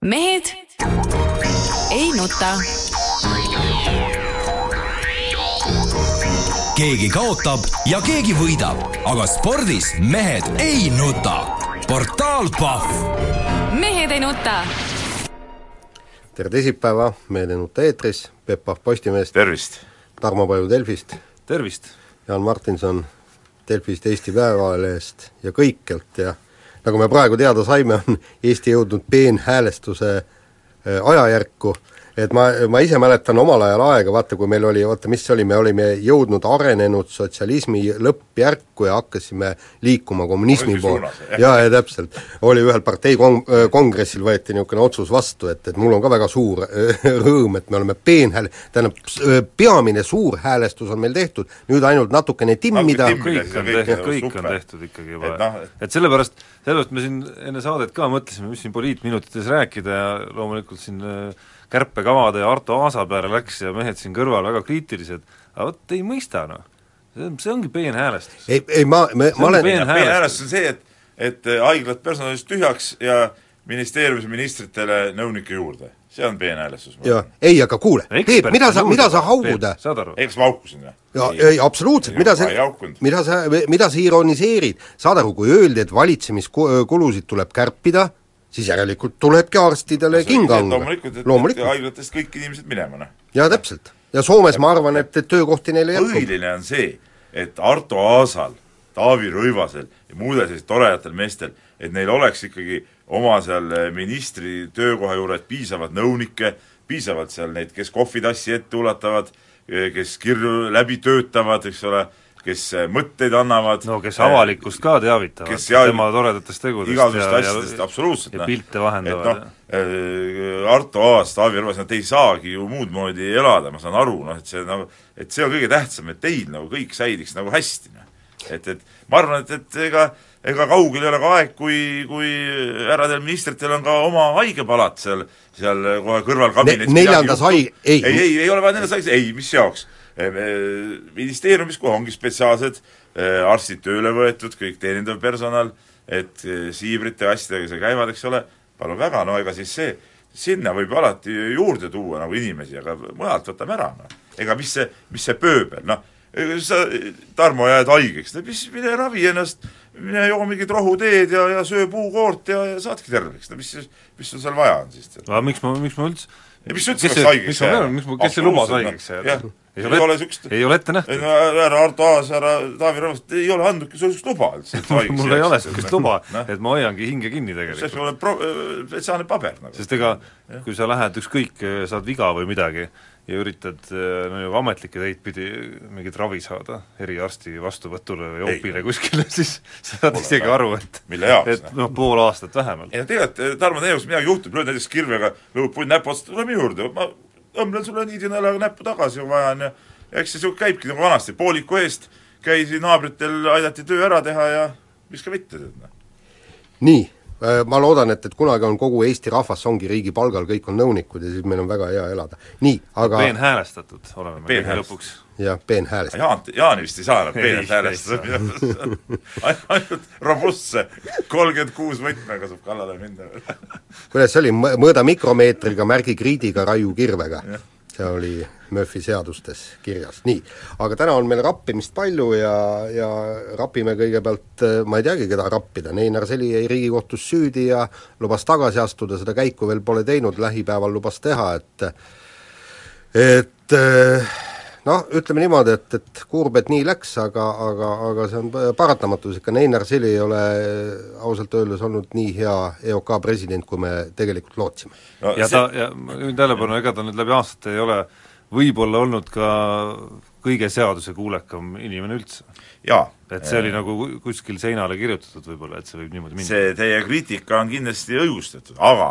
mehed ei nuta. keegi kaotab ja keegi võidab, aga spordis mehed ei nuta. portaal Pahv. mehed ei nuta. tere teisipäeva, Mehed ei nuta eetris, Peep Pahv Postimehest, tervist! Tarmo Paju Delfist, tervist! Jaan Martinson Delfist, Eesti Päevalehest ja kõikjalt ja nagu me praegu teada saime, on Eesti jõudnud peenhäälestuse äh, ajajärku, et ma, ma ise mäletan omal ajal aega, vaata kui meil oli, vaata mis see oli, me olime jõudnud arenenud sotsialismi lõppjärku ja hakkasime liikuma kommunismi poole. jaa, ja täpselt. oli ühel partei kon-, kongressil võeti niisugune otsus vastu, et, et mul on ka väga suur rõõm, et me oleme peenhääl-, tähendab, peamine suur häälestus on meil tehtud, nüüd ainult natukene timmida. Kõik on tehtud, kõik on tehtud ikkagi juba, et, no, et sellepärast, sellepärast me siin enne saadet ka mõtlesime, mis siin poliitminutites rääkida ja loomulikult siin äh, kärpekavade ja Arto Aasa peale läks ja mehed siin kõrval väga kriitilised, aga vot ei mõista noh. see on, see ongi peenhäälestus. ei, ei ma, me, ma olen peenhäälestus on see, et, et haiglad personalist tühjaks ja ministeeriumis ministritele nõunikke juurde. see on peenhäälestus. jaa, ei aga kuule, Peep, mida sa, mida sa haugud? eks ma haukusin või? jaa, ei absoluutselt, mida sa, mida sa, mida sa ironiseerid, saad aru, kui öeldi, et valitsemiskulusid tuleb kärpida, siis järelikult tulebki arstidele no, kinga anda. loomulikult, et, et haiglatest kõik inimesed minema, noh. jaa, täpselt. ja Soomes ma arvan, et, et töökohti neile jätkub. põhiline on see, et Arto Aasal, Taavi Rõivasel ja muudel sellistel toredatel meestel, et neil oleks ikkagi oma seal ministri töökoha juures piisavalt nõunikke, piisavalt seal neid, kes kohvitassi ette ulatavad, kes kirju läbi töötavad, eks ole, kes äh, mõtteid annavad. no kes avalikkust ka teavitavad kes ja, tema toredatest tegudest igasugustest asjadest, absoluutselt. ja pilte vahendavad. noh, äh, Arto Aas, Taavi Rõivas, nad ei saagi ju muud moodi elada, ma saan aru, noh et see nagu, et see on kõige tähtsam, et teil nagu kõik säiliks nagu hästi, noh. et, et ma arvan, et, et ega ega kaugel ei ole ka aeg, kui, kui härradel ministritel on ka oma haigepalat seal, seal kohe kõrval kabinetis ne, neljandas haig-, ei ei, ei, ei ole vaja neljandas haiges, ei, mis jaoks ministeeriumis, kuhu ongi spetsiaalsed eh, arstid tööle võetud, kõik teenindav personal, et eh, siibrite asjadega seal käivad, eks ole, palun väga, no ega siis see, sinna võib alati juurde tuua nagu inimesi, aga mujalt võtame ära, noh. ega mis see, mis see pööbel, noh, sa, Tarmo, jääd haigeks, no mis, mine ravi ennast, mine joo mingit rohuteed ja, ja söö puukoort ja, ja saadki terveks, no mis, mis sul seal vaja on siis? aga miks ma, miks ma üldse ja mis ütlesid, kas haigeks jääda? miks ma, kes see lubas haigeks jääda? ei ole, ole niisugust ei ole ette nähtud. härra Arto Aas, härra Taavi Rõivas, ei ole andnudki niisugust luba üldse mul ei ole niisugust luba, et ma hoiangi hinge kinni tegelikult. see peab olema pro-, spetsiaalne paber nagu. sest ega kui sa lähed ükskõik, saad viga või midagi, ja üritad no ju ametlikke teid pidi mingit ravi saada eriarsti vastuvõtule või opile kuskile, siis sa saad isegi aru, et et noh, pool aastat vähemalt. ei no tegelikult, Tarmo, teie jaoks midagi juhtub, lööd näiteks kirvega, lõhub pull näpu otsa, tule minu juurde, ma õmblen sulle niidinõelaga näppu tagasi, kui vaja on ja eks see niisugune käibki nagu vanasti, pooliku eest käisi naabritel, aidati töö ära teha ja viska vette, tead noh. nii, äh, ma loodan, et, et kunagi on kogu Eesti rahvas, ongi riigi palgal, kõik on nõunikud ja siis meil on väga hea elada. nii, aga peenhäälestatud oleme me kõige lõpuks. jah, peenhäälestatud. Jaan, Jaani vist ei saa enam peenelt häälestada ainult robustse kolmkümmend kuus võtmega saab kallale minna kuidas see oli, mõõda mikromeetriga, märgi kriidiga, raiu kirvega? See oli Murphy seadustes kirjas, nii. aga täna on meil rappimist palju ja, ja rapime kõigepealt, ma ei teagi, keda rappida, Neinar Seli jäi Riigikohtus süüdi ja lubas tagasi astuda, seda käiku veel pole teinud, lähipäeval lubas teha, et et noh, ütleme niimoodi, et, et kurb, et nii läks, aga, aga, aga see on paratamatus, ikka Neinar Sili ei ole ausalt öeldes olnud nii hea EOK president, kui me tegelikult lootsime no,. ja see... ta, ja ma juhin tähelepanu, ega ta nüüd läbi aastate ei ole võib-olla olnud ka kõige seadusekuulekam inimene üldse. Et see oli nagu kuskil seinale kirjutatud võib-olla, et see võib niimoodi minna. see teie kriitika on kindlasti õigustatud, aga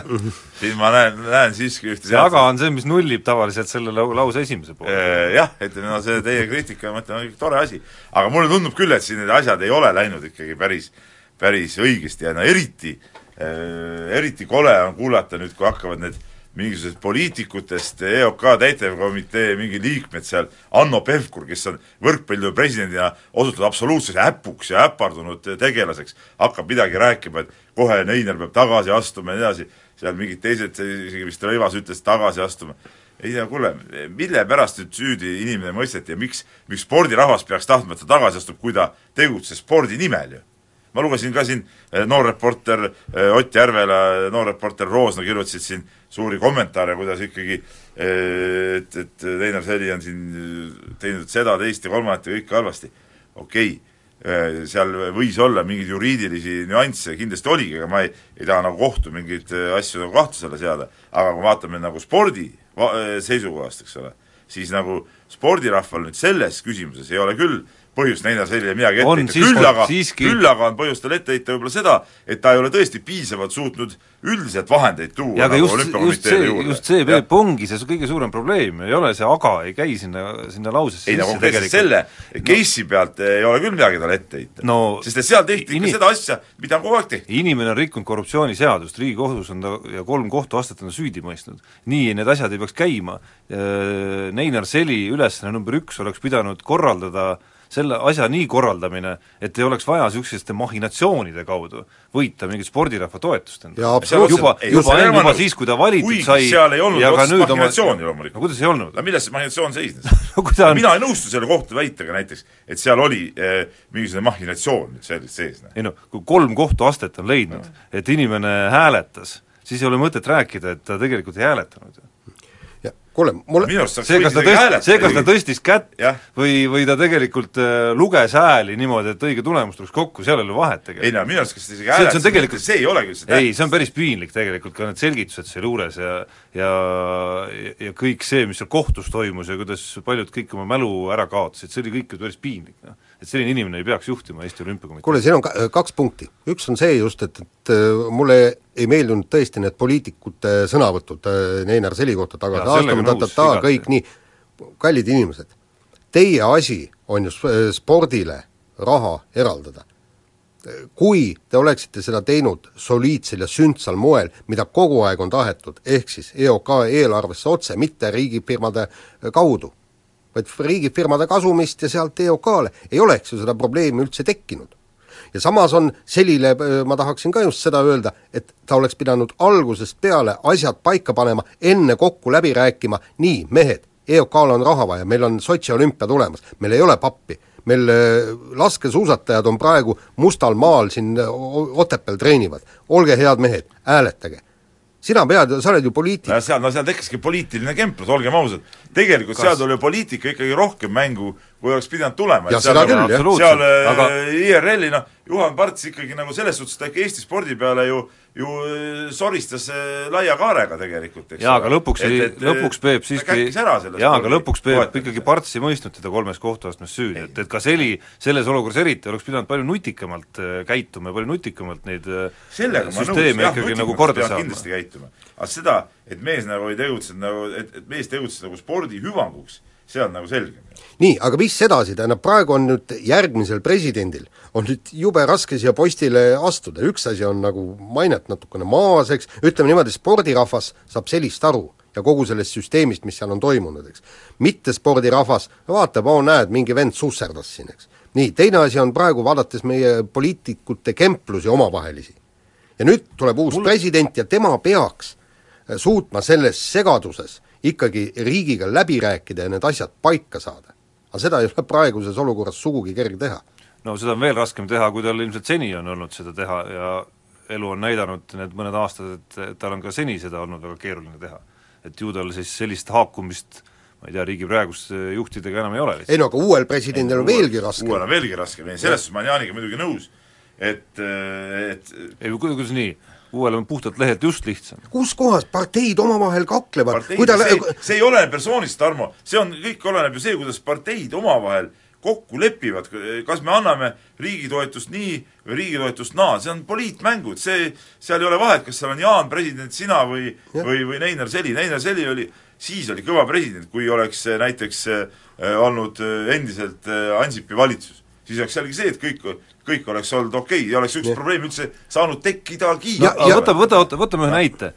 siin ma näen, näen siiski ühte see teatud... aga on see, mis nullib tavaliselt selle lau-, lause esimese poole. Jah, et no see teie kriitika, ma ütlen, on tore asi. aga mulle tundub küll, et siin need asjad ei ole läinud ikkagi päris, päris õigesti ja no eriti, eriti kole on kuulata nüüd, kui hakkavad need mingisugused poliitikutest EOK täitevkomitee mingi liikmed seal, Hanno Pevkur, kes on võrkpalliliidu presidendina osutunud absoluutseks äpuks ja äpardunud tegelaseks, hakkab midagi rääkima, et kohe Neiner peab tagasi astuma ja nii edasi, seal mingid teised, isegi vist Rõivas ütles tagasi astuma, ei tea, kuule, mille pärast nüüd süüdi inimene mõisteti ja miks, miks spordirahvas peaks tahtma, et ta tagasi astub, kui ta tegutses spordi nimel ju? Ma lugesin ka siin, eh, noorreporter eh, Ott Järvela, noorreporter Roosna kirjutasid siin suuri kommentaare, kuidas ikkagi eh, et, et Einar Seli on siin teinud seda, teist ja kolmandat ja kõike halvasti. okei okay., seal võis olla mingeid juriidilisi nüansse, kindlasti oligi, aga ma ei, ei taha nagu kohtu mingeid asju nagu kahtluse alla seada, aga kui vaatame nagu spordi seisukohast, eks ole, siis nagu spordirahval nüüd selles küsimuses ei ole küll äh, põhjust Neinar Sellile midagi ette heita, küll aga, küll aga on põhjust tal ette heita võib-olla seda, et ta ei ole tõesti piisavalt suutnud üldiselt vahendeid tuua nagu just, just see, just see, Peep, ongi see kõige suurem probleem, ei ole see aga, ei käi sinna, sinna lausesse ei no konkreetselt selle case'i pealt ei ole küll midagi talle ette heita. No,. sest et seal tehti ikka seda asja, mida on kogu aeg tehtud. inimene on rikkunud korruptsiooniseadust, Riigikohus on ta ja kolm kohtuastet on ta süüdi mõistnud. nii need asjad ei peaks käima, Neinar Seli ülesanne number üks oleks pidanud korraldada äh, selle asja nii korraldamine, et ei oleks vaja niisuguste mahhinatsioonide kaudu võita mingit spordirahva toetust endale. juba, juba juba siis, kui ta valitud sai seal ei olnud otsest mahhinatsiooni oma... loomulikult. no kuidas ei olnud? no milles see mahhinatsioon seisnes no, on... mina ei nõustu selle kohtuväitega näiteks, et seal oli eh, mingisugune mahhinatsioon nüüd seal sees. ei noh, kui kolm kohtuastet on leidnud, et inimene hääletas, siis ei ole mõtet rääkida, et ta tegelikult ei hääletanud kuule, mul see, kas ta tõstis, see, kas ta tõstis kätt ja. või, või ta tegelikult äh, luges hääli niimoodi, et õige tulemus tuleks kokku, seal ei ole vahet tegelikult. ei no minu arust, kas ta isegi hääletas, tegelikult... see ei olegi see tähtis. ei, see on päris piinlik tegelikult, ka need selgitused seal juures ja ja, ja kõik see, mis seal kohtus toimus ja kuidas paljud kõik oma mälu ära kaotasid, see oli kõik ju päris piinlik, noh et selline inimene ei peaks juhtima Eesti Olümpiakomiteed. kuule, siin on ka, kaks punkti, üks on see just, et, et äh, mulle ei meeldinud tõesti need poliitikute sõnavõtud äh, Einar Seli kohta taga, ta-ta-ta, kõik nii, kallid inimesed, teie asi on ju spordile raha eraldada. kui te oleksite seda teinud soliidsel ja sündsal moel, mida kogu aeg on tahetud, ehk siis EOK eelarvesse otse, mitte riigifirmade kaudu, vaid riigifirmade kasumist ja sealt EOK-le, ei oleks ju seda probleemi üldse tekkinud. ja samas on Selile, äh, ma tahaksin ka just seda öelda, et ta oleks pidanud algusest peale asjad paika panema, enne kokku läbi rääkima, nii, mehed, EOK-l on raha vaja, meil on Sotši olümpia tulemas, meil ei ole pappi, meil laskesuusatajad on praegu mustal maal siin Otepääl treenivad, olge head mehed, hääletage sina pead, sa oled ju poliitik. seal, no seal tekkiski poliitiline kemplus, olgem ausad. tegelikult Kas... seal tuli poliitika ikkagi rohkem mängu, kui oleks pidanud tulema. seda küll, seal aga... IRL-i, noh, Juhan Parts ikkagi nagu selles suhtes, ta ikka Eesti spordi peale ju ju äh, soristas äh, laia kaarega tegelikult, eks jaa, aga lõpuks ei, lõpuks Peep siiski jaa, aga lõpuks Peep ikkagi Parts ei mõistnud teda kolmes kohtuastmes süüdi, et, et ka Seli selles olukorras eriti oleks pidanud palju nutikamalt äh, käituma ja palju nutikamalt neid Sellega süsteeme nõus, ikkagi nagu korda saama. kindlasti käituma. aga seda, et mees nagu ei tegutsenud nagu, et, et mees tegutses nagu spordi hüvanguks, see on nagu selge. nii, aga mis edasi, tähendab praegu on nüüd järgmisel presidendil on nüüd jube raske siia postile astuda, üks asi on nagu mainet natukene maas, eks, ütleme niimoodi, spordirahvas saab sellist aru ja kogu sellest süsteemist, mis seal on toimunud, eks. mittespordirahvas vaatab, oo näed, mingi vend susserdas siin, eks. nii, teine asi on praegu, vaadates meie poliitikute kemplusi omavahelisi. ja nüüd tuleb uus Mul... president ja tema peaks suutma selles segaduses ikkagi riigiga läbi rääkida ja need asjad paika saada. aga seda ei ole praeguses olukorras sugugi kerge teha no seda on veel raskem teha, kui tal ilmselt seni on olnud seda teha ja elu on näidanud need mõned aastad, et tal on ka seni seda olnud väga keeruline teha. et ju tal siis sellist haakumist ma ei tea, riigi praeguste juhtidega enam ei ole lihtsalt. ei no aga uuel presidendil on veelgi raskem. uuel on veelgi raskem, ei selles suhtes ma olen Jaaniga muidugi nõus, et, et ei, kuidas nii? Uuel on puhtalt lehelt just lihtsam. kus kohas parteid omavahel kaklevad? Ta... see, see ei olene persoonist, Tarmo, see on, kõik oleneb ju see, kuidas parteid omavahel kokku lepivad, kas me anname riigi toetust nii või riigi toetust naa, see on poliitmängud, see, seal ei ole vahet, kas seal on Jaan president, sina või, või, või Neinar Seli, Neinar Seli oli, siis oli kõva president, kui oleks äh, näiteks äh, olnud äh, endiselt Ansipi valitsus. Siis oleks jällegi see, et kõik, kõik oleks olnud okei okay, ja oleks niisugust probleemi üldse saanud tekkidagi. ja, ja võta, võta, võta, võtame ühe näite.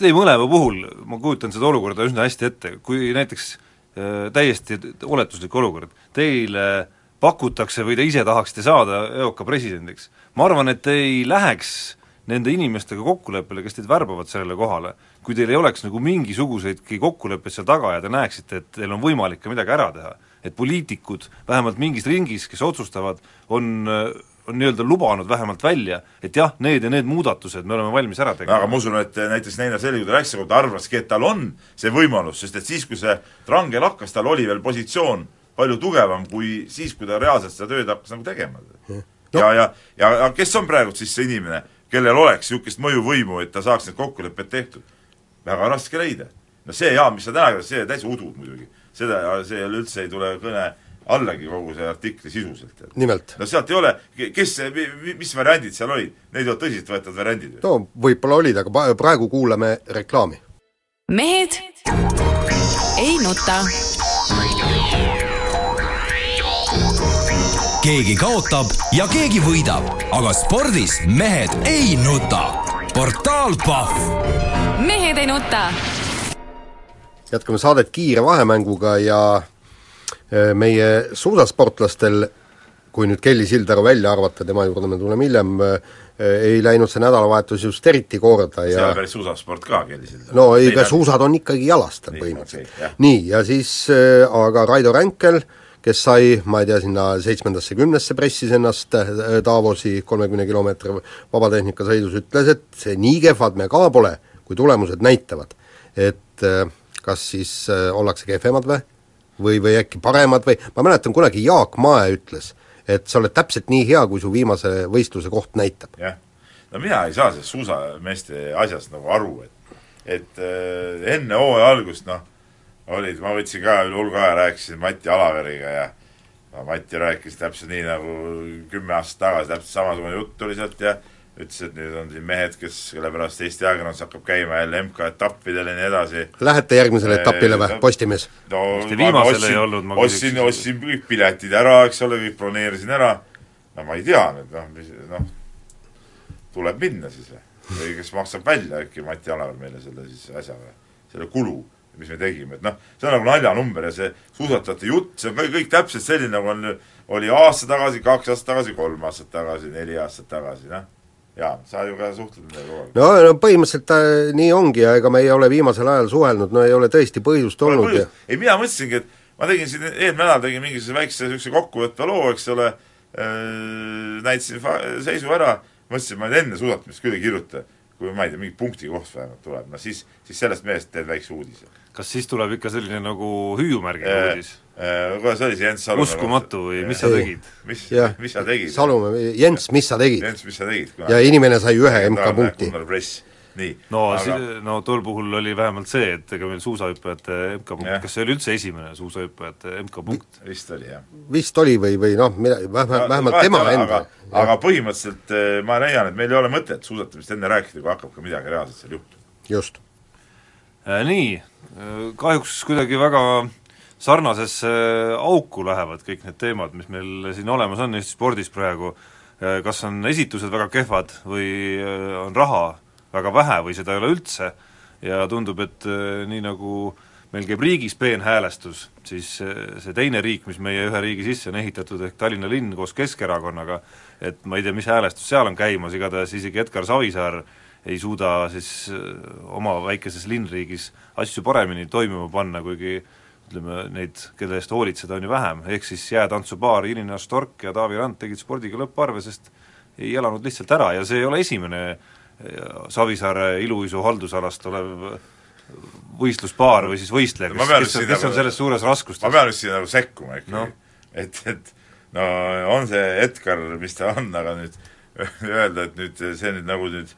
Teie mõlema puhul ma kujutan seda olukorda üsna hästi ette, kui näiteks äh, täiesti oletuslik olukord, teile pakutakse või te ise tahaksite saada EOK presidendiks, ma arvan, et te ei läheks nende inimestega kokkuleppele, kes teid värbavad sellele kohale, kui teil ei oleks nagu mingisuguseidki kokkuleppeid seal taga ja te näeksite, et teil on võimalik ka midagi ära teha. Et poliitikud vähemalt mingis ringis, kes otsustavad, on on nii-öelda lubanud vähemalt välja, et jah, need ja need muudatused me oleme valmis ära tegema. aga ma usun, et näiteks Neina Selg, kui ta läks, ta arvaski, et tal on see võimalus, sest et siis, kui see trange lakkas, tal oli veel positsioon palju tugevam kui siis, kui ta reaalselt seda tööd hakkas nagu tegema. ja, ja, ja, ja, ja kes on praegu siis see inimene, kellel oleks niisugust mõjuvõimu, et ta saaks need kokkulepped tehtud. väga raske leida. no see jaam, mis sa täna see täitsa udud muidugi. Seda, see üldse ei tule kõne allagi kogu see artikli sisuselt. nimelt? no sealt ei ole, kes, mis variandid seal olid, need ei ole tõsiseltvõetavad variandid. no võib-olla olid, aga praegu kuulame reklaami. mehed ei nuta. keegi kaotab ja keegi võidab, aga spordis mehed ei nuta. portaal Pahv. mehed ei nuta. Jätkame saadet kiire vahemänguga ja äh, meie suusasportlastel, kui nüüd Kelly Sildaru välja arvata, tema juurde me tuleme hiljem, äh, ei läinud see nädalavahetus just eriti korda ja see on päris suusasport ka, Kelly Sildaru. no ei, ka suusad on ikkagi jalast põhimõtteliselt okay,. nii, ja siis äh, aga Raido Ränkel kes sai, ma ei tea, sinna seitsmendasse, kümnesse pressis ennast Davosi kolmekümne kilomeetri vabatehnika sõidus, ütles, et see nii kehvad me ka pole, kui tulemused näitavad. et äh, kas siis äh, ollakse kehvemad või, või, või äkki paremad või, ma mäletan kunagi Jaak Mae ütles, et sa oled täpselt nii hea, kui su viimase võistluse koht näitab. jah, no mina ei saa sellest suusameeste asjast nagu aru, et et äh, enne hooaja algust noh, olid, ma võtsin ka üle hulga aja, rääkisin Mati Alaveriga ja no Mati rääkis täpselt nii, nagu kümme aastat tagasi, täpselt samasugune jutt tuli sealt ja ütles, et nüüd on siin mehed, kes, kelle pärast Eesti ajakirjandus hakkab käima jälle MK-etappidel ja nii edasi. Lähete järgmisele etapile või, Postimees? no viimasele ei olnud, ma ostsin, ostsin kõik piletid ära, eks ole, kõik broneerisin ära, no ma ei tea nüüd, noh, mis, noh, tuleb minna siis või? või kes maksab välja äkki Mati Alaver meile selle siis asja või, selle kulu mis me tegime, et noh, see on nagu naljanumber ja see suusatajate jutt, see on kõik, kõik täpselt selline, nagu on, oli aasta tagasi, kaks aastat tagasi, kolm aastat tagasi, neli aastat tagasi, noh. Jaa, sa ju ka suhtled nendega kogu aeg. no, no põhimõtteliselt ta nii ongi ja ega me ei ole viimasel ajal suhelnud, no ei ole tõesti põhjust Pole olnud põhjust. ja ei, mina mõtlesingi, et ma tegin siin, eelmine nädal tegin mingisuguse väikse niisuguse kokkuvõtva loo, eks ole äh,, näitasin seisu ära, mõtlesin, et ma nüüd enne suusatamist küll ei kirjuta kui ma ei tea, mingi punkti koht vähemalt tuleb, no siis, siis sellest mehest teed väikse uudise. kas siis tuleb ikka selline nagu hüüumärgiga äh, uudis? Kuidas oli see Jens Salumäe uskumatu või mis sa tegid? mis, mis sa tegid? Salumäe, Jens, mis sa tegid? Jens, mis sa tegid? ja inimene sai ühe MK-punkti. nii. no aga... no tol puhul oli vähemalt see, et ega meil suusahüppajate MK-punkt, kas see oli üldse esimene suusahüppajate MK-punkt? vist oli, jah. vist oli või, või noh, mida, vähemalt, vähemalt tema enda. aga, aga põhimõtteliselt eh, ma leian, et meil ei ole mõtet suusatamist enne rääkida, kui hakkab ka midagi reaalselt seal juhtuma. just äh,. Nii, äh, kahjuks kuidagi väga sarnasesse auku lähevad kõik need teemad, mis meil siin olemas on Eesti spordis praegu, äh, kas on esitused väga kehvad või äh, on raha väga vähe või seda ei ole üldse? Ja tundub, et äh, nii nagu meil käib riigis peenhäälestus, siis äh, see teine riik, mis meie ühe riigi sisse on ehitatud, ehk Tallinna linn koos Keskerakonnaga, et ma ei tea, mis häälestus seal on käimas, igatahes isegi Edgar Savisaar ei suuda siis äh, oma väikeses linnriigis asju paremini toimima panna, kuigi ütleme, neid, kelle eest hoolitseda, on ju vähem, ehk siis jäätantsupaar Irina Stork ja Taavi Rand tegid spordiga lõpparve, sest ei elanud lihtsalt ära ja see ei ole esimene äh, Savisaare iluuisu haldusalast olev võistluspaar või siis võistleja, kes, kes, kes nagu, on selles suures raskustes. ma pean nüüd siin nagu sekkuma ikkagi no., et, et no on see Edgar, mis ta on, aga nüüd öelda, et nüüd see nüüd nagu nüüd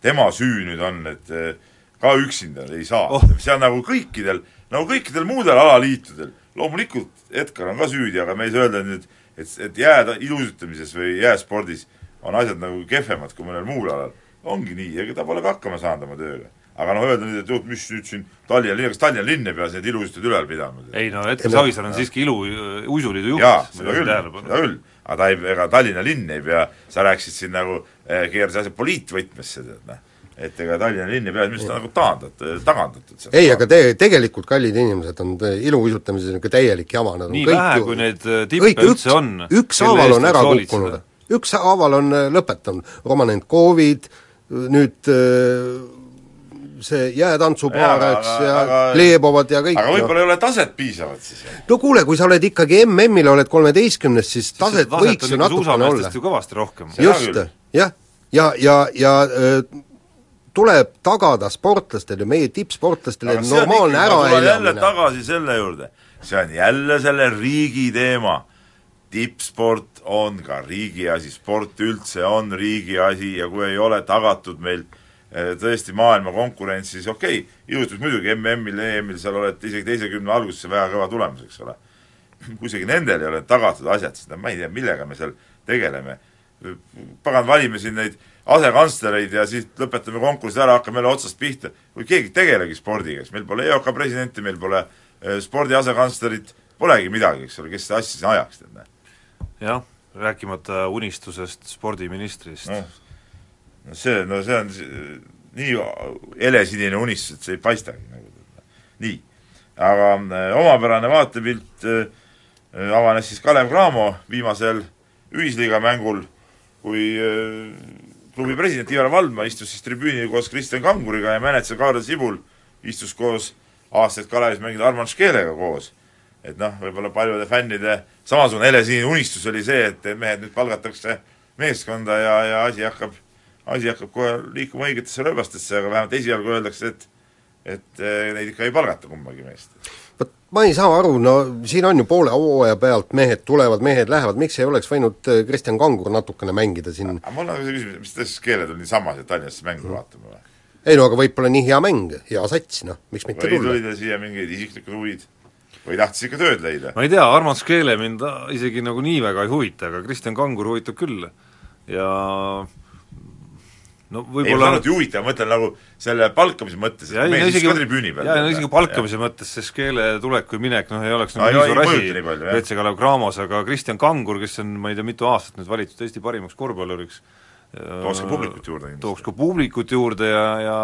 tema süü nüüd on, et ka üksinda ei saa oh., see on nagu kõikidel, nagu kõikidel muudel alaliitudel, loomulikult Edgar on ka süüdi, aga me ei saa öelda nüüd, et, et jää ilusutamises või jääspordis on asjad nagu kehvemad kui mõnel muul alal ongi nii, ega ta pole ka hakkama saanud oma tööga. aga noh, öelda nüüd, et juht, mis nüüd siin Tallinna linn, kas Tallinna linn ei pea neid ilusaid üleval pidama? ei no Edgar Savisaar on siiski ilu, uisuliidu juht. jaa, seda küll, seda küll, aga ta ei, ega Tallinna linn ei pea, sa rääkisid siin nagu eh,, keerasid asja poliitvõtmesse, tead noh. Et ega Tallinna linn ei pea minu arust nagu taandatud, tagandatud ei, aga te-, tegelikult kallid inimesed on iluuisutamises niisugune täielik jama, nad on nii kõik vähe, ju- kui neid äh, tippe kõik üldse on, ükshaaval on ära kukkunud, ükshaaval on äh, lõpetanud, Romanenkovid, nüüd äh, see jäätantsupaar, eks, ja aga- Leebovad ja kõik aga no. võib-olla ei ole taset piisavat siis? no kuule, kui sa oled ikkagi MM-il, oled kolmeteistkümnes, siis taset võiks ju natukene olla. kõvasti rohkem. Just jah, ja, ja, ja, ja tuleb tagada sportlastele, meie tippsportlastele normaalne äraelamine. tagasi selle juurde, see on jälle selle riigi teema. tippsport on ka riigi asi, sport üldse on riigi asi ja kui ei ole tagatud meil eh, tõesti maailma konkurents, siis okei okay,, ilustus muidugi MM-il, EM-il, seal oled isegi teise kümne alguses väga kõva tulemus, eks ole. kui isegi nendel ei ole tagatud asjad, siis no ma ei tea, millega me seal tegeleme. pagan, valime siin neid asekantslereid ja siis lõpetame konkursi ära, hakkame jälle otsast pihta. kui keegi ei tegelegi spordiga, siis meil pole EOK presidenti, meil pole eh, spordi asekantslerit, polegi midagi, eks ole, kes seda asja siin ajaks, tead näe. jah, rääkimata unistusest spordiministrist noh, no see, no see on nii helesinine unistus, et see ei paistagi nagu. nii, aga äh, omapärane vaatepilt äh, äh, avanes siis Kalev Cramo viimasel ühisliiga mängul, kui äh, klubi president Ivar Valdma istus siis tribüünil koos Kristjan Kanguriga ja mänedžer Kaarel Sibul istus koos aastaid Kalevis mänginud Arman Škelega koos et noh, võib-olla paljude fännide samasugune helesinine unistus oli see, et mehed nüüd palgatakse meeskonda ja, ja asi hakkab, asi hakkab kohe liikuma õigetesse rööbastesse, aga vähemalt esialgu öeldakse, et et eh, neid ikka ei palgata kumbagi meest. Vot ma ei saa aru, no siin on ju poole hooaja pealt mehed tulevad, mehed lähevad, miks ei oleks võinud äh, Kristjan Kangur natukene mängida siin aga mul on küsimus, mis tõesti keeled on niisama siia Tallinnasse mängu vaatama või? ei no aga võib-olla nii hea mäng, hea sats, noh, miks mitte või tulla tulid teil siia mingid isiklikud huvid või tahtis ikka tööd leida? ma ei tea, Armas Keele mind isegi nagu nii väga ei huvita, aga Kristjan Kangur huvitab küll. ja no võib-olla ei huvita, ma mõtlen nagu selle palkamise mõttes, ja et mees no istus ka tribüüni peal. jaa, no isegi palkamise mõttes, sest keele tulek või minek, noh ei oleks nagu ei, nii suur asi. WC Kalev Cramos, aga Kristjan Kangur, kes on, ma ei tea, mitu aastat nüüd valitud Eesti parimaks korvpalluriks, tooks ka publikut juurde kindlasti. tooks ka publikut juurde ja, ja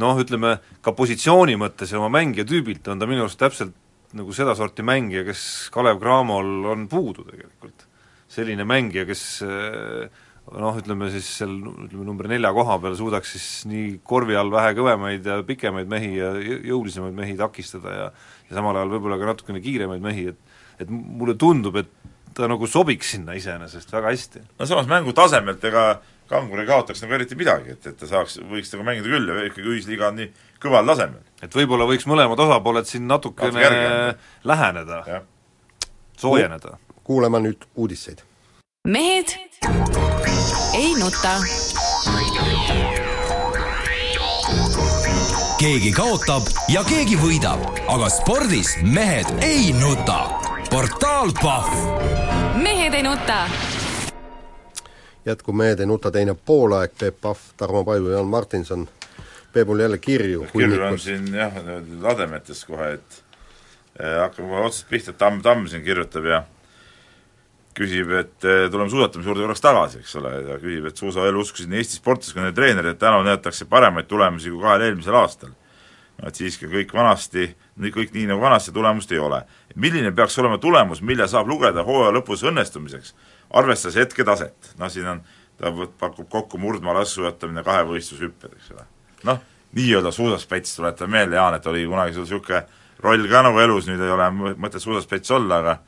noh, ütleme ka positsiooni mõttes ja oma mängija tüübilt on ta minu arust täpselt nagu sedasorti mängija, kes Kalev Cramol on puudu tegelikult. selline mängija, kes eh, noh, ütleme siis seal ütleme number nelja koha peal suudaks siis nii korvi all vähe kõvemaid ja pikemaid mehi ja jõ- jõulisemaid mehi takistada ja ja samal ajal võib-olla ka natukene kiiremaid mehi, et et mulle tundub, et ta nagu sobiks sinna iseenesest väga hästi. no samas mängu tasemelt ega Kangur ei kaotaks nagu eriti midagi, et, et ta saaks, võiks temaga mängida küll ja ikkagi ühisliiga on nii kõval tasemel. et võib-olla võiks mõlemad osapooled siin natukene Natuke läheneda, soojeneda. kuulame nüüd uudiseid. Mehed ei nuta. keegi kaotab ja keegi võidab, aga spordis mehed ei nuta. portaal Pahv mehed ei nuta. jätkub Mehed ei nuta teine poolaeg, Peep Pahv, Tarmo Paju, Jaan Martinson. Peepul jälle kirju kirjul on siin jah, lademetes kohe, et eh, hakkame kohe otsast pihta, Tamm, Tamm siin kirjutab ja küsib, et eh, tuleme suusatamise juurde korraks tagasi, eks ole, ja küsib, et suusaelu uskusid nii Eesti sportlased kui nende treenerid, et tänavu näidatakse paremaid tulemusi kui kahel eelmisel aastal. et siiski kõik vanasti, kõik nii nagu vanasti, tulemust ei ole. milline peaks olema tulemus, mille saab lugeda hooaja lõpus õnnestumiseks, arvestades hetketaset? noh, siin on, ta pakub kokku murdmaa lassujatamine, kahevõistlushüpped, eks ole. noh, nii-öelda suusaspets, tuletan meelde, Jaan, et oli kunagi sul niisugune roll ka nagu elus, nüüd ei ole mõ- mõtet suusaspets olla, aga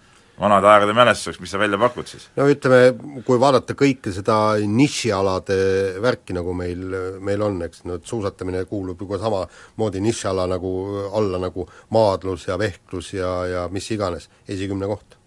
vanade aegade mälestuseks, mis sa välja pakud siis? no ütleme, kui vaadata kõike seda nišialade värki, nagu meil, meil on, eks, no suusatamine kuulub ju ka samamoodi nišiala nagu alla nagu maadlus ja vehklus ja, ja mis iganes, esikümne koht.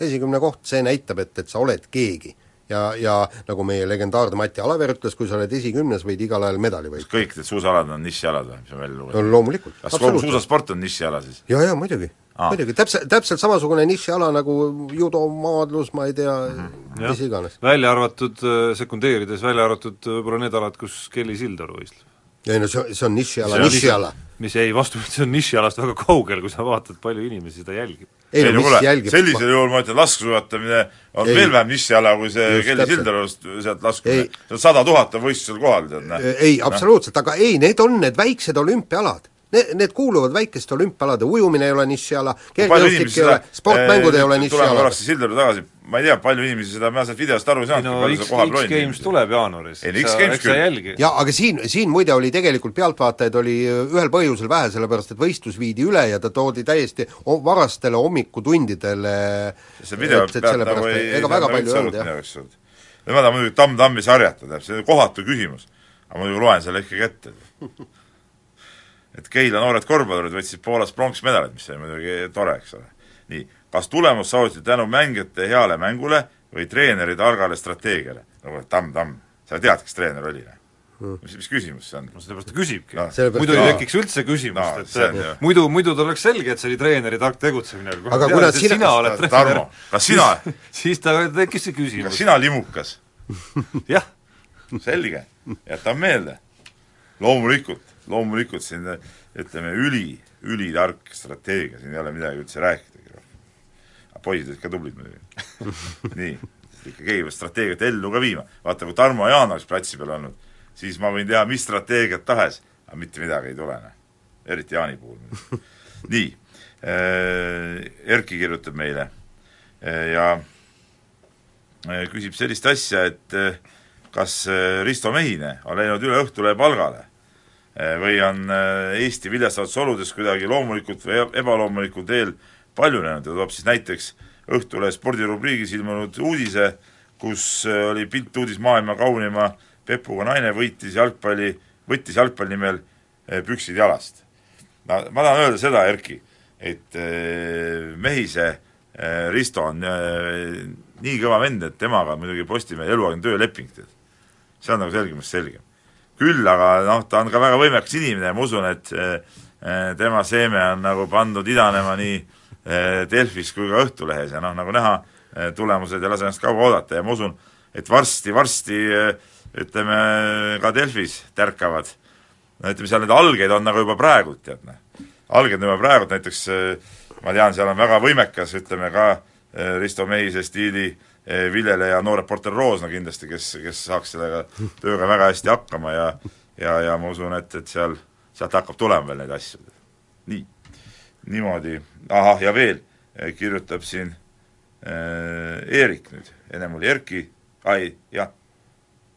esikümne koht, see näitab, et, et sa oled keegi. ja, ja nagu meie legendaarne Mati Alaver ütles, kui sa oled esikümnes, võid igal ajal medali võita. kõik need suusaalad on nišialad või, mis on välja no lugenud? loomulikult, kas suusasport on nišiala siis? jaa, jaa, muidugi Aa. muidugi, täpselt, täpselt samasugune nišiala nagu judo, maadlus, ma ei tea mm, -hmm. mis iganes. välja arvatud, sekundeerides välja arvatud võib-olla need alad, kus Kelly Sildaru võistleb. ei no see, see on nišiala, nišiala. mis ei, vastupidi, see on nišialast väga kaugel, kui sa vaatad, palju inimesi seda jälgib. ei no mis jälgib sellisel juhul ma ütlen, laskesuusatamine on ei. veel vähem nišiala kui see Kelly Sildarust sealt laskumine. sada tuhat on võistlusel kohal, tead, näe. ei, absoluutselt, aga ei, need on need väiksed olümpiaalad Need, need kuuluvad väikeste olümpialade, ujumine ei ole nišiala, kergejõustik ei ole, sportmängud ei ole nišiala. tuleme korraks Sildaru tagasi, ma ei tea, palju inimesi seda, ma sealt videost aru ei saanudki no, palju seda kohal rondi. X-Games tuleb jaanuaris. ei X-Games küll. jaa, aga siin, siin muide oli tegelikult pealtvaatajaid oli ühel põhjusel vähe, sellepärast et võistlus viidi üle ja ta toodi täiesti varastele hommikutundidele see video pealt nagu ei ega väga palju ei olnud, jah. Nemad on muidugi tamm-tammi sarjata, tähendab, see on kohatu küsimus. aga ma muidugi loen selle ikkagi ette et Keila noored korvpallurid võtsid Poolas pronksmedalit, mis oli muidugi tore, eks ole. nii, kas tulemus saavutati tänu mängijate heale mängule või treeneri targale strateegiale? nagu tamm-tamm, sa tead, kes treener oli? Hmm. mis, mis küsimus see on? no sellepärast ta küsibki no,. muidu ei tekiks üldse küsimust no,, et see, muidu, muidu ta oleks selge, et see oli treeneri tark tegutsemine, aga aga kuna sina, sina oled treener, kas sina siis ta tekkis see küsimus. kas sina limukas jah. selge, jätame meelde. loomulikult loomulikult siin ütleme, üli, ülitark strateegia, siin ei ole midagi üldse rääkidagi rohkem. poisid olid ka tublid muidugi nii, ikka keegi peab strateegiat ellu ka viima. vaata, kui Tarmo Jaan oleks platsi peal olnud, siis ma võin teha mis strateegiat tahes, aga mitte midagi ei tule, noh. eriti Jaani puhul nii äh,, Erki kirjutab meile äh, ja äh, küsib sellist asja, et kas Risto Mehine on läinud üle Õhtulehe palgale või on eh, Eesti viljastavates oludes kuidagi loomulikult või ebaloomulikul teel paljunenud ja toob siis näiteks Õhtulehe spordirubriigis ilmunud uudise, kus eh, oli piltuudis maailma kaunima pepuga naine võitis jalgpalli, võttis jalgpalli nimel püksid jalast. no ma tahan öelda seda, Erki, et Mehise Risto on nii kõva vend, et temaga muidugi Postimehe eluaegne tööleping, tead. see on nagu selgemast selgem küll aga noh, ta on ka väga võimekas inimene ja ma usun, et eh, eh, tema seeme on nagu pandud idanema nii eh, Delfis kui ka Õhtulehes ja noh, nagu näha, tulemused ei lase ennast kaua oodata ja ma usun, et varsti-varsti ütleme, ka Delfis tärkavad, no ütleme, seal neid algeid on nagu juba praegult, tead noh. alged on juba praegult, näiteks ma tean, seal on väga võimekas, ütleme ka Risto Mehise stiili äh, Eh, viljeleja noor reporter Roosna kindlasti, kes, kes saaks sellega tööga väga hästi hakkama ja ja, ja ma usun, et, et seal, sealt hakkab tulema veel neid asju. nii, niimoodi, ahah, ja veel eh, kirjutab siin äh, Eerik nüüd, ennem oli Erki, ai, jah,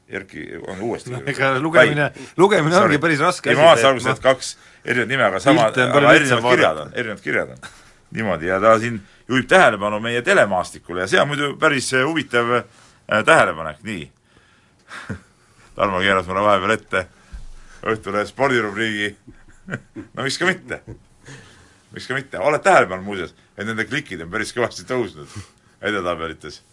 Erki on uuesti no, ega lugemine, lugemine Sorry. ongi päris raske asi. ma vaatasin alguses, et kaks erinevat nime, aga sama, aga erinevad kirjad on, erinevad kirjad on. Niimoodi, ja ta siin juhib tähelepanu meie telemaastikule ja see on muidu päris äh, huvitav äh, tähelepanek, nii. Tarmo keeras mulle vahepeal ette Õhtulehe spordirubriigi. No miks ka mitte. miks ka mitte, oled tähele pannud muuseas, et nende klikid on päris kõvasti tõusnud edetabelites?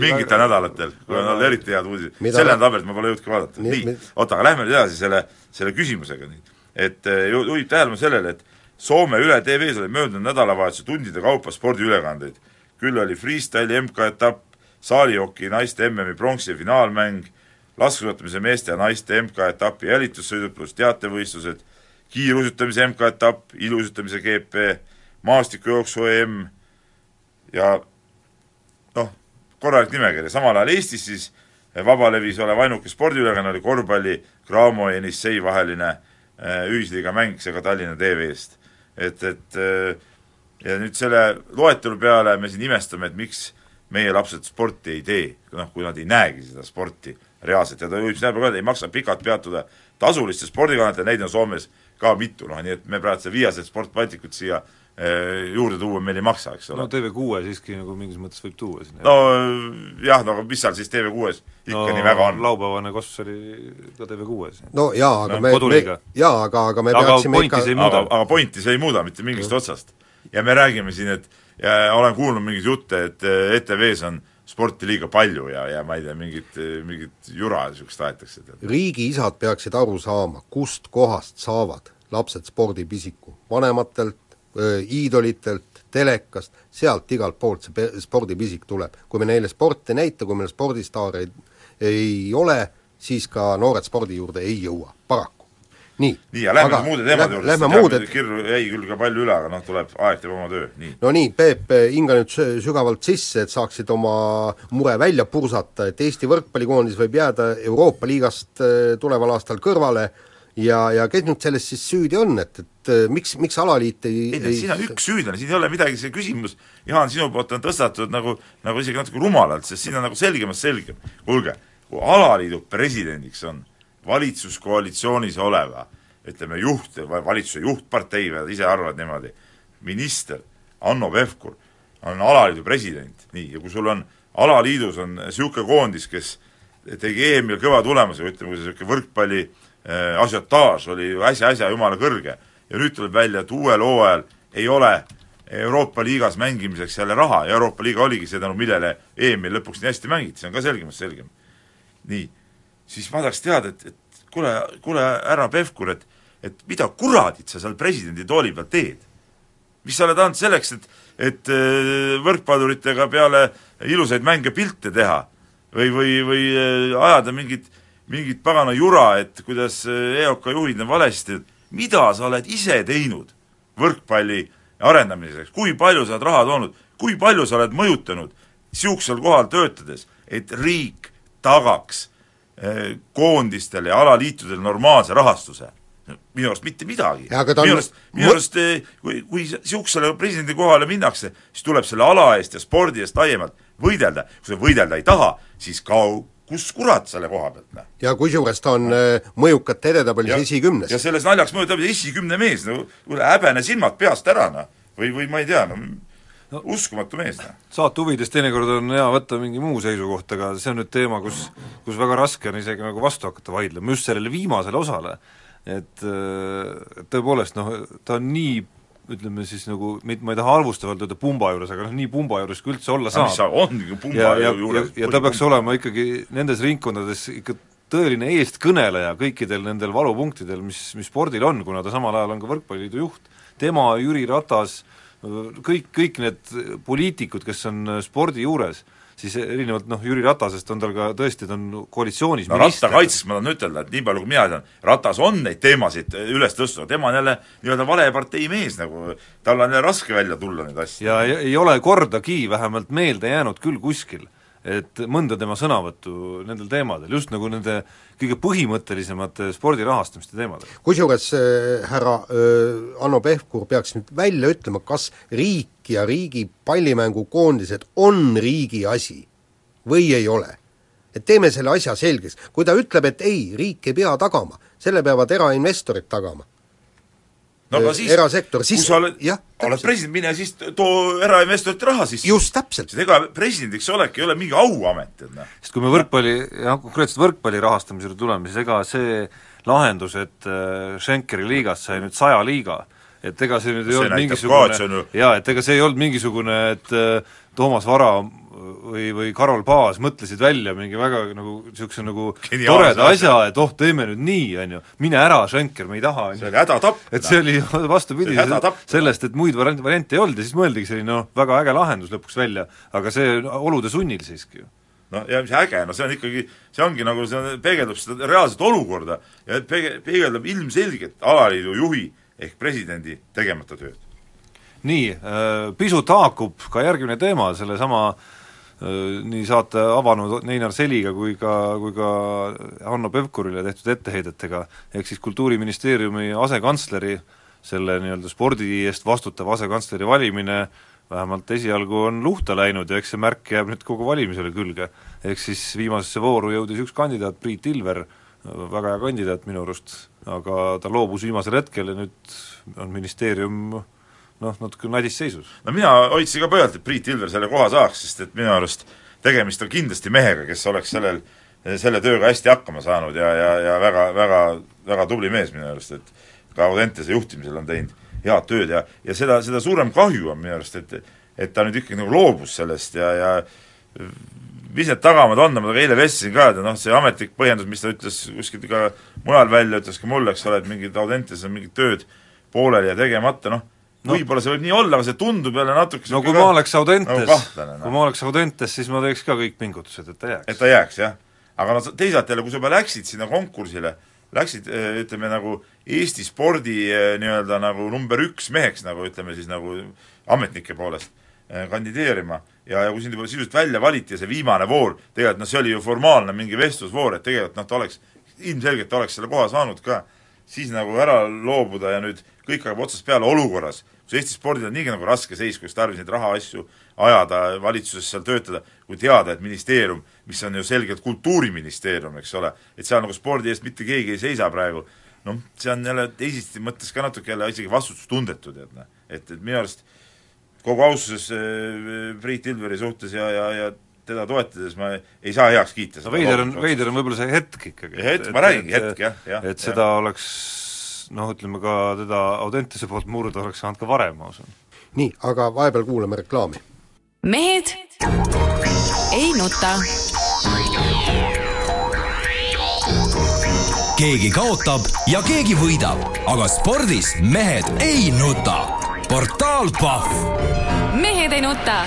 mingitel nädalatel, kui on olnud eriti head uudised, selle tabelit ma pole jõudnud ka vaadata, nii, oota, aga lähme nüüd edasi selle, selle küsimusega nüüd. et äh, juhib tähelepanu sellele, et Soome Üle TV-s oli möödunud nädalavahetuse tundide kaupa spordiülekandeid. küll oli freestyle'i MK-etapp, saalijoki naiste MM-i pronksi finaalmäng, laskesuusatamise meeste ja naiste MK-etapi jälitussõidud pluss teatevõistlused, kiiruisutamise MK-etapp, iluuisutamise GP, maastikujooksu EM ja noh, korralik nimekiri, samal ajal Eestis siis vabalevis olev ainuke spordiülekanne oli korvpalli Graamo ja Jenissei vaheline äh, ühisliiga mäng, seega Tallinna TV-st et, et äh, ja nüüd selle loetelu peale me siin imestame, et miks meie lapsed sporti ei tee, noh, kui nad ei näegi seda sporti reaalselt. Ja ta juhib selle peale, et ei maksa pikalt peatuda. Tasulistel spordikanalitel, neid on Soomes ka mitu, noh nii et me praegu seda Viaset Sport Balticut siia juurde tuua meil ei maksa, eks ole. no TV6 siiski nagu mingis mõttes võib tuua sinna. no jah, no aga mis seal siis TV6-s ikka no, nii väga on? laupäevane koss oli ka TV6-s. no jaa, aga no, me, me, jaa, aga, aga me aga peaksime ikka aga, aga pointi see ei muuda mitte mingist otsast. ja me räägime siin, et ja olen kuulnud mingeid jutte, et ETV-s on sporti liiga palju ja, ja ma ei tea, mingit, mingit jura niisugust aetakse. riigiisad peaksid aru saama, kust kohast saavad lapsed spordipisiku, vanematelt, iidolitelt, telekast, sealt igalt poolt see spordipisik tuleb. kui me neile sporti ei näita, kui meil spordistaareid ei ole, siis ka noored spordi juurde ei jõua, paraku. nii, nii, ja lähme muude teemade juurde, sest muude... kirju jäi küll ka palju üle, aga noh, tuleb, aeg teeb oma töö, nii. no nii, Peep, hinga nüüd sügavalt sisse, et saaksid oma mure välja pursata, et Eesti võrkpallikoondis võib jääda Euroopa liigast äh, tuleval aastal kõrvale ja, ja kes nüüd selles siis süüdi on, et, et äh, miks, miks alaliit ei ei, ei siin on üks süüdlane, siin ei ole midagi, see küsimus, Jaan, sinu poolt on tõstatatud nagu, nagu isegi natuke rumalalt, sest siin on nagu selgemast selgem. kuulge, kui alaliidu presidendiks on valitsuskoalitsioonis oleva ütleme, juht, valitsuse juhtpartei või ise arvavad niimoodi, minister Hanno Pevkur on alaliidu president, nii, ja kui sul on, alaliidus on niisugune koondis, kes tegi EM-il kõva tulemuse, ütleme, kui see niisugune võrkpalli äh, asiotaaž oli äsja-äsja jumala kõrge ja nüüd tuleb välja, et uuel hooajal ei ole Euroopa liigas mängimiseks jälle raha ja Euroopa liiga oligi see, tänu millele EM-il lõpuks nii hästi mängiti, see on ka selgemast selgem. nii, siis ma tahaks teada, et, et kuule, kuule härra Pevkur, et et mida kuradit sa seal presidendi tooli peal teed? mis sa oled andnud selleks, et, et äh, võrkpalluritega peale ilusaid mänge pilte teha või, või, või äh, ajada mingit, mingit pagana jura, et kuidas äh, EOK juhid on valesti, mida sa oled ise teinud võrkpalli arendamiseks, kui palju sa oled raha toonud, kui palju sa oled mõjutanud niisugusel kohal töötades, et riik tagaks koondistele ja alaliitudele normaalse rahastuse? Minu arust mitte midagi. minu arust, minu arust eh, kui, kui niisugusele presidendi kohale minnakse, siis tuleb selle ala eest ja spordi eest laiemalt võidelda, kui sa võidelda ei taha, siis kao kus kurat selle koha pealt, noh. ja kusjuures ta on äh, mõjukate edetabelis esikümnes. ja selles naljaks mõjutab esikümne mees, no kuule, häbene silmad peast ära, noh. või, või ma ei tea, no no, uskumatu mees, noh. saate huvides teinekord on hea võtta mingi muu seisukoht, aga see on nüüd teema, kus, kus väga raske on isegi nagu vastu hakata vaidlema, just sellele viimasele osale et äh, tõepoolest noh, ta on nii ütleme siis nagu, ma ei taha halvustavalt öelda pumba juures, aga noh, nii pumba juures kui üldse olla saab. mis sa, ongi pumba ja, juures. ja, ja ta peaks olema ikkagi nendes ringkondades ikka tõeline eestkõneleja kõikidel nendel valupunktidel, mis, mis spordil on, kuna ta samal ajal on ka Võrkpalliliidu juht, tema, Jüri Ratas, kõik, kõik need poliitikud, kes on spordi juures, siis erinevalt noh, Jüri Ratasest on tal ka tõesti, ta on koalitsioonis no Ratta kaitseks ma tahan ütelda, et nii palju, kui mina tean, Ratas on neid teemasid üles tõstnud, tema on jälle nii-öelda vale partei mees nagu, tal on jälle raske välja tulla neid asju. ja ei, ei ole kordagi vähemalt meelde jäänud küll kuskil, et mõnda tema sõnavõttu nendel teemadel, just nagu nende kõige põhimõttelisemate spordi rahastamiste teemadel. kusjuures äh, härra äh, Hanno Pevkur peaks nüüd välja ütlema, kas riik ja riigi pallimängukoondised on riigi asi või ei ole. et teeme selle asja selgeks, kui ta ütleb, et ei, riik ei pea tagama, selle peavad erainvestorid tagama no aga siis, erasektor, siis kui sa oled, oled president, mine siis too erainvestorite raha sisse. just, täpselt. sest ega presidendiks olek ei ole mingi auamet, et noh. sest kui me võrkpalli, jah, konkreetselt võrkpalli rahastamise juurde tuleme, siis ega see lahendus, et äh, Schenkeri liigast sai nüüd saja liiga, et ega see nüüd ei olnud mingisugune jaa, et ega see ei olnud mingisugune, et äh, Toomas Vara või, või Karol Paas mõtlesid välja mingi väga nagu niisuguse nagu toreda asja, et oh, teeme nüüd nii, on ju, mine ära, Schenker, me ei taha, on ju. see oli hädatapp. et see oli vastupidi sellest, et muid variante, variante ei olnud ja siis mõeldigi selline noh, väga äge lahendus lõpuks välja, aga see olude sunnil siiski ju noh, ja mis äge, no see on ikkagi, see ongi nagu, see peegeldab seda reaalset olukorda ja peege-, peegeldab ilmselgelt alaliidu juhi ehk presidendi tegemata tööd. nii, äh, pisut haakub ka järgmine teema sellesama Äh, nii saate avanud Einar Seliga kui ka, kui ka Hanno Pevkurile tehtud etteheidetega, ehk siis Kultuuriministeeriumi asekantsleri, selle nii-öelda spordi eest vastutava asekantsleri valimine vähemalt esialgu on luhta läinud ja eks see märk jääb nüüd kogu valimisele külge. ehk siis viimasesse vooru jõudis üks kandidaat, Priit Ilver, väga hea kandidaat minu arust, aga ta loobus viimasel hetkel ja nüüd on ministeerium noh, natuke nadis seisus. no mina hoidsin ka pöialt, et Priit Ilver selle koha saaks, sest et minu arust tegemist on kindlasti mehega, kes oleks sellel, selle tööga hästi hakkama saanud ja, ja, ja väga, väga, väga tubli mees minu arust, et ka Audentese juhtimisel on teinud head tööd ja, ja seda, seda suurem kahju on minu arust, et et ta nüüd ikkagi nagu loobus sellest ja, ja mis need tagamaad on, ma temaga eile vestlesin ka, et noh, see ametlik põhjendus, mis ta ütles kuskilt ka mujal välja, ütles ka mulle, eks ole, et mingid Audentes on mingid tööd pooleli ja tegemata, noh, no. võib-olla see võib nii olla, aga see tundub jälle natuke no kui ma oleks Audentes nagu, no. kui ma oleks Audentes, siis ma teeks ka kõik pingutused, et ta jääks. et ta jääks, jah. aga no teisalt jälle, kui sa juba läksid sinna konkursile, läksid ütleme nagu Eesti spordi nii-öelda nagu number üks meheks, nagu ütleme siis nagu ametnike poolest kandideerima ja, ja kui sind juba sisuliselt välja valiti ja see viimane voor, tegelikult noh, see oli ju formaalne mingi vestlusvoor, et tegelikult noh, ta oleks, ilmselgelt oleks selle koha saanud ka, siis nagu ära loobuda ja nüüd kõik hakkab otsast peale olukorras, kus Eesti spordil on niigi nagu raske seis, kus tarvis neid rahaasju ajada, valitsuses seal töötada, kui teada, et ministeerium, mis on ju selgelt kultuuriministeerium, eks ole, et seal nagu spordi eest mitte keegi ei seisa praegu, noh, see on jälle teisiti mõttes ka natuke jälle isegi vastutustundetu, tead noh. et, et minu arust kogu austuses äh, Priit Ilveri suhtes ja, ja, ja teda toetades ma ei saa heaks kiita no veider on, veider on võib-olla see hetk ikkagi. hetk, ma räägingi, hetk jah, jah. et seda jah. oleks noh, ütleme ka teda Audentese poolt murda oleks saanud ka varem, ma usun. nii, aga vahepeal kuulame reklaami. mehed ei nuta. keegi kaotab ja keegi võidab, aga spordis mehed ei nuta. portaal Pahv. mehed ei nuta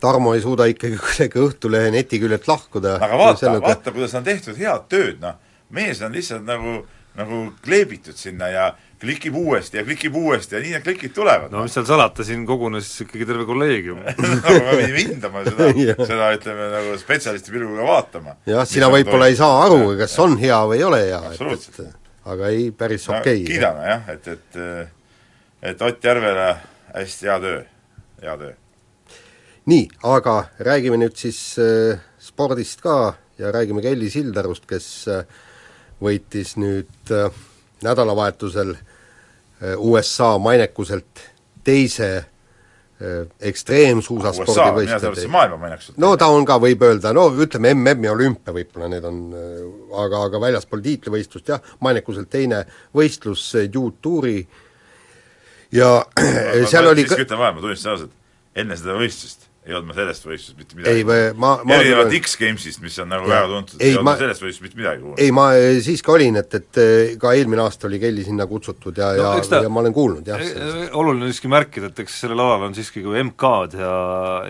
Tarmo ei suuda ikkagi kuidagi Õhtulehe netiküljelt lahkuda. aga vaata, vaata, kuidas on tehtud head tööd, noh. mees on lihtsalt nagu nagu kleebitud sinna ja klikib uuesti ja klikib uuesti ja nii need klikid tulevad. no mis seal salata, siin kogunes ikkagi terve kolleegium no me pidime hindama seda seda ütleme nagu spetsialisti pilguga vaatama. jah, sina võib-olla ei saa aru, kas on hea või ei ole hea, et, et aga ei, päris no, okei okay.. kiidame jah, et, et et Ott Järvele hästi hea töö, hea töö. nii, aga räägime nüüd siis äh, spordist ka ja räägime Kelly Sildarust, kes äh, võitis nüüd äh, nädalavahetusel äh, USA mainekuselt teise äh, ekstreemsuusaspordi võistluste maailma mainekuselt? no ta on ka, võib öelda, no ütleme, MM-i olümpia võib-olla need on, aga, aga väljaspool tiitlivõistlust jah, mainekuselt teine võistlus, Youth Touri ja no, seal oli siiski ütlen vahele, ma tunnistan ausalt, enne seda võistlust ei olnud ma sellest võistlusest mitte midagi ei, ma, ma erinevalt X-Gamesist, mis on nagu ja, väga tuntud, ei olnud ma sellest võistlusest mitte midagi kuulnud. ei, ma siiski olin, et, et ka eelmine aasta oli Kelly sinna kutsutud ja no,, ja, ja ma olen kuulnud jah sellest. oluline siiski märkida, et eks sellel alal on siiski ka MK-d ja,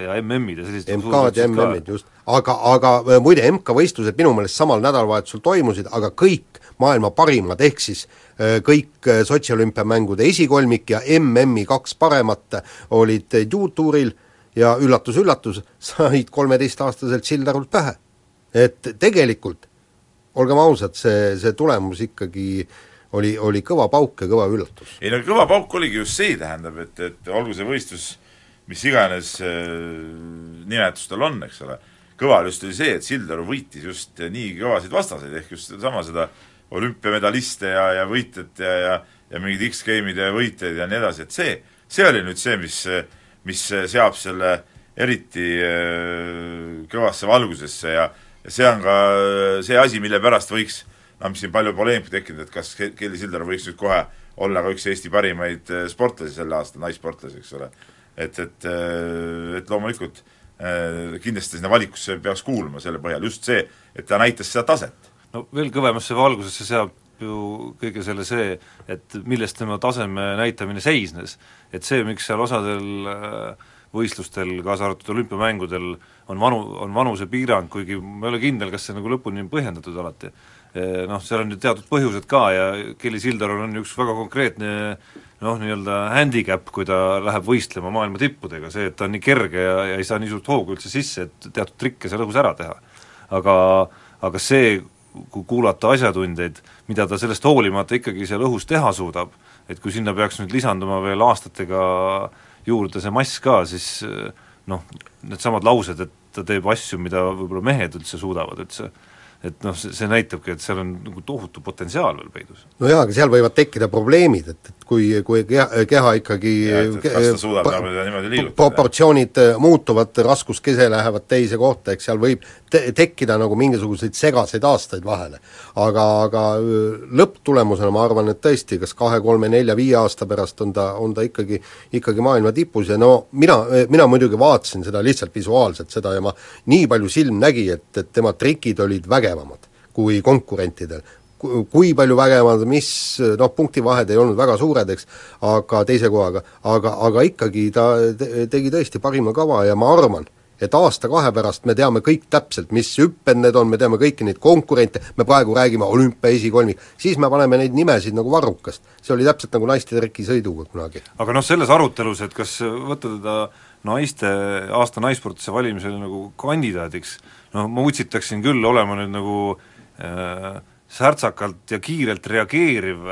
ja MM-id ja sellised MK-d ja MM-id, just. aga, aga muide, MK-võistlused minu meelest samal nädalavahetusel toimusid, aga kõik maailma parimad, ehk siis kõik Sotši olümpiamängude esikolmik ja MM-i kaks paremat olid juutuuril ja üllatus-üllatus, said kolmeteistaastaselt Sildarult pähe. et tegelikult, olgem ausad, see, see tulemus ikkagi oli, oli kõva pauk ja kõva üllatus. ei no kõva pauk oligi just see, tähendab, et, et olgu see võistlus mis iganes äh, nimetus tal on, eks ole, kõva just oli see, et Sildaru võitis just nii kõvasid vastaseid, ehk just sedasama seda olümpiamedaliste ja, ja võitjat ja, ja ja mingeid X-Game'ide võitjaid ja nii edasi, et see, see oli nüüd see, mis mis seab selle eriti äh, kõvasse valgusesse ja ja see on ka see asi, mille pärast võiks noh, mis siin palju poleemikat tekkinud, et kas Kelly Sildaru võiks nüüd kohe olla ka üks Eesti parimaid sportlasi sel aastal, naissportlasi, eks ole. et, et, et loomulikult kindlasti sinna valikusse peaks kuuluma selle põhjal just see, et ta näitas seda taset. no veel kõvemasse valgusesse seab ju kõige selle see, et millest tema taseme näitamine seisnes et see, miks seal osadel äh, võistlustel, kaasa arvatud olümpiamängudel, on vanu, on vanusepiirang, kuigi ma ei ole kindel, kas see nagu lõpuni on põhjendatud alati. Noh, seal on ju teatud põhjused ka ja Kelly Sildarul on üks väga konkreetne noh, nii-öelda handicap, kui ta läheb võistlema maailma tippudega, see, et ta on nii kerge ja, ja ei saa nii suurt hoogu üldse sisse, et teatud trikke seal õhus ära teha. aga, aga see, kui kuulata asjatundjaid, mida ta sellest hoolimata ikkagi seal õhus teha suudab, et kui sinna peaks nüüd lisanduma veel aastatega juurde see mass ka, siis noh, needsamad laused, et ta teeb asju, mida võib-olla mehed üldse suudavad, see et noh, see, see näitabki, et seal on nagu tohutu potentsiaal veel peidus. no jaa, aga seal võivad tekkida probleemid, et, et kui, kui keha, keha ikkagi ja, et, et kas ta suudab pa, niimoodi liigutada. proportsioonid äh, muutuvad, raskuskese lähevad teise kohta, eks seal võib te-, tekkida nagu mingisuguseid segaseid aastaid vahele. aga, aga lõpptulemusena ma arvan, et tõesti, kas kahe, kolme, nelja, viie aasta pärast on ta, on ta ikkagi, ikkagi maailma tipus ja no mina, mina muidugi vaatasin seda lihtsalt visuaalselt, seda ja ma nii palju silm nägi, et, et tema trikid olid vägevad vägevamad kui konkurentidel. Kui palju vägevamad, mis noh, punktivahed ei olnud väga suured, eks, aga teise kohaga, aga, aga ikkagi ta te, tegi tõesti parima kava ja ma arvan, et aasta-kahe pärast me teame kõik täpselt, mis hüpped need on, me teame kõiki neid konkurente, me praegu räägime olümpia esikolmik, siis me paneme neid nimesid nagu varrukast. see oli täpselt nagu naiste trekisõiduga kunagi. aga noh, selles arutelus, et kas võtta teda naiste, aasta naissportlase valimisel nagu kandidaadiks, noh ma utsitaksin küll olema nüüd nagu äh, särtsakalt ja kiirelt reageeriv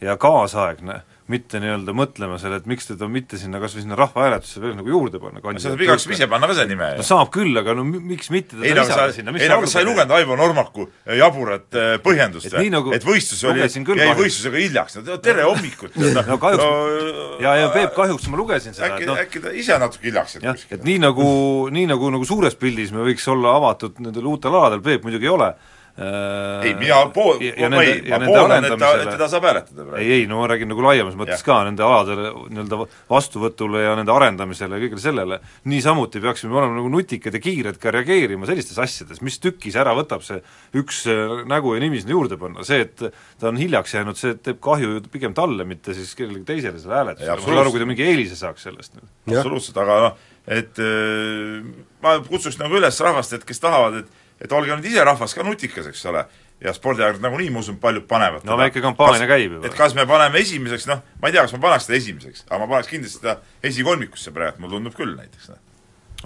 ja kaasaegne mitte nii-öelda mõtlema selle, et miks teda mitte sinna kas või sinna rahvahääletusse veel nagu juurde panna. sa saad igaks ise panna ka selle nime no saab küll, aga no miks mitte teda ei, lisada sinna, ei no kas sa ei lugenud Aivo Normaku eh, jaburat äh, põhjendust või? Nagu et võistlus oli, jäi võistlusega hiljaks, no tere hommikut no kahjuks no, ja, ja Peep, kahjuks ma lugesin seda, et noh äkki ta ise natuke hiljaks jäi kuskil. et nii nagu, nii nagu, nagu suures pildis me võiks olla avatud nendel uutel aladel, Peep muidugi ei ole ei, mina pool, ma ei, ma pooldan, et ta, et teda saab hääletada praegu. ei, ei, no ma räägin nagu laiemas mõttes ja. ka nende aladele nii-öelda vastuvõtule ja nende arendamisele ja kõigele sellele, niisamuti peaksime olema nagu nutikad ja kiired ka reageerima sellistes asjades, mis tükis ära võtab see üks äh, nägu ja nimi sinna juurde panna, see, et ta on hiljaks jäänud, see teeb kahju ju pigem talle, mitte siis kellelegi teisele selle hääletusele, ma saan aru, kui ta mingi eelise saaks sellest. absoluutselt, aga noh, et äh, ma kutsuks nagu üles rahvast, et kes tahavad, et et olge nüüd ise rahvas ka nutikas, eks ole, ja spordiajakirjad nagunii, ma usun, paljud panevad no väike kampaania käib juba. et kas me paneme esimeseks, noh, ma ei tea, kas ma paneks seda esimeseks, aga ma paneks kindlasti seda esikolmikusse praegu, mulle tundub küll näiteks. Noh.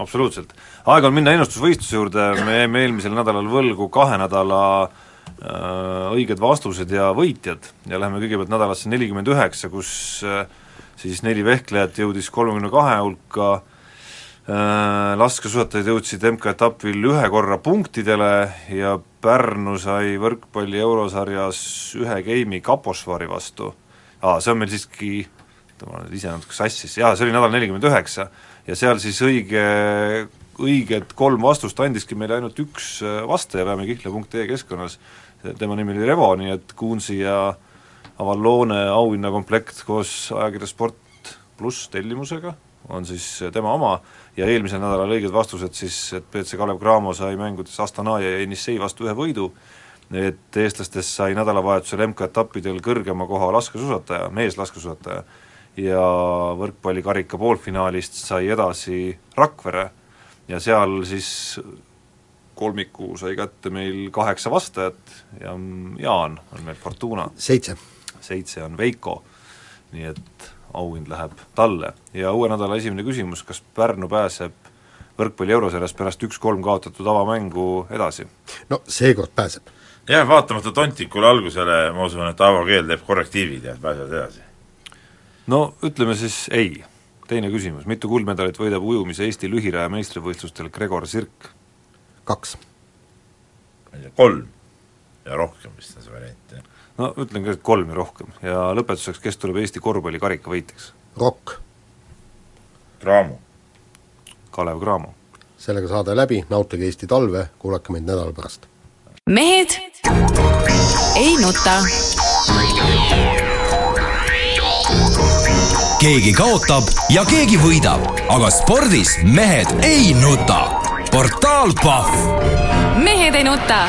absoluutselt. aeg on minna ennustusvõistluse juurde, me jäime eelmisel nädalal võlgu kahe nädala äh, õiged vastused ja võitjad ja läheme kõigepealt nädalasse nelikümmend üheksa, kus äh, siis neli vehklejat jõudis kolmekümne kahe hulka äh, laskesuusatajad jõudsid MK-etapil ühe korra punktidele ja Pärnu sai võrkpalli eurosarjas ühe geimi Kaposvari vastu. aa, see on meil siiski, ma olen ise natuke sassis, jaa, see oli nädal nelikümmend üheksa ja seal siis õige, õiged kolm vastust andiski meile ainult üks äh, vastaja Väeme-Kihle.ee keskkonnas, tema nimi oli Revo, nii et Kuunsi ja Avallone auhinnakomplekt koos ajakirja Sport pluss tellimusega on siis tema oma ja eelmisel nädalal õiged vastused siis, et BC Kalev Cramo sai mängudes Astana ja Jenissei vastu ühe võidu, et eestlastest sai nädalavahetusel MK-etappidel kõrgema koha laskesuusataja, meeslaskesuusataja, ja võrkpallikarika poolfinaalist sai edasi Rakvere ja seal siis kolmiku sai kätte meil kaheksa vastajat ja Jaan on meil Fortuna. seitse. seitse on Veiko, nii et auhind läheb talle. ja uue nädala esimene küsimus, kas Pärnu pääseb võrkpalli eurosarjas pärast üks-kolm kaotatud avamängu edasi? no seekord pääseb. jah, vaatamata tontikule algusele ma usun, et Aavo Keel teeb korrektiivid ja pääsevad edasi. no ütleme siis ei. teine küsimus, mitu kuldmedalit võidab ujumise Eesti lühiraja meistrivõistlustel Gregor Sirk? kaks. ma ei tea, kolm ja rohkem vist on see variant, jah no ütlen ka, et kolm ja rohkem ja lõpetuseks, kes tuleb Eesti korvpalli karikavõitjaks? Rokk. Cramo. Kalev Cramo. sellega saade läbi, nautige Eesti talve, kuulake meid nädala pärast. mehed ei nuta. keegi kaotab ja keegi võidab, aga spordis mehed ei nuta. portaal Pahv. mehed ei nuta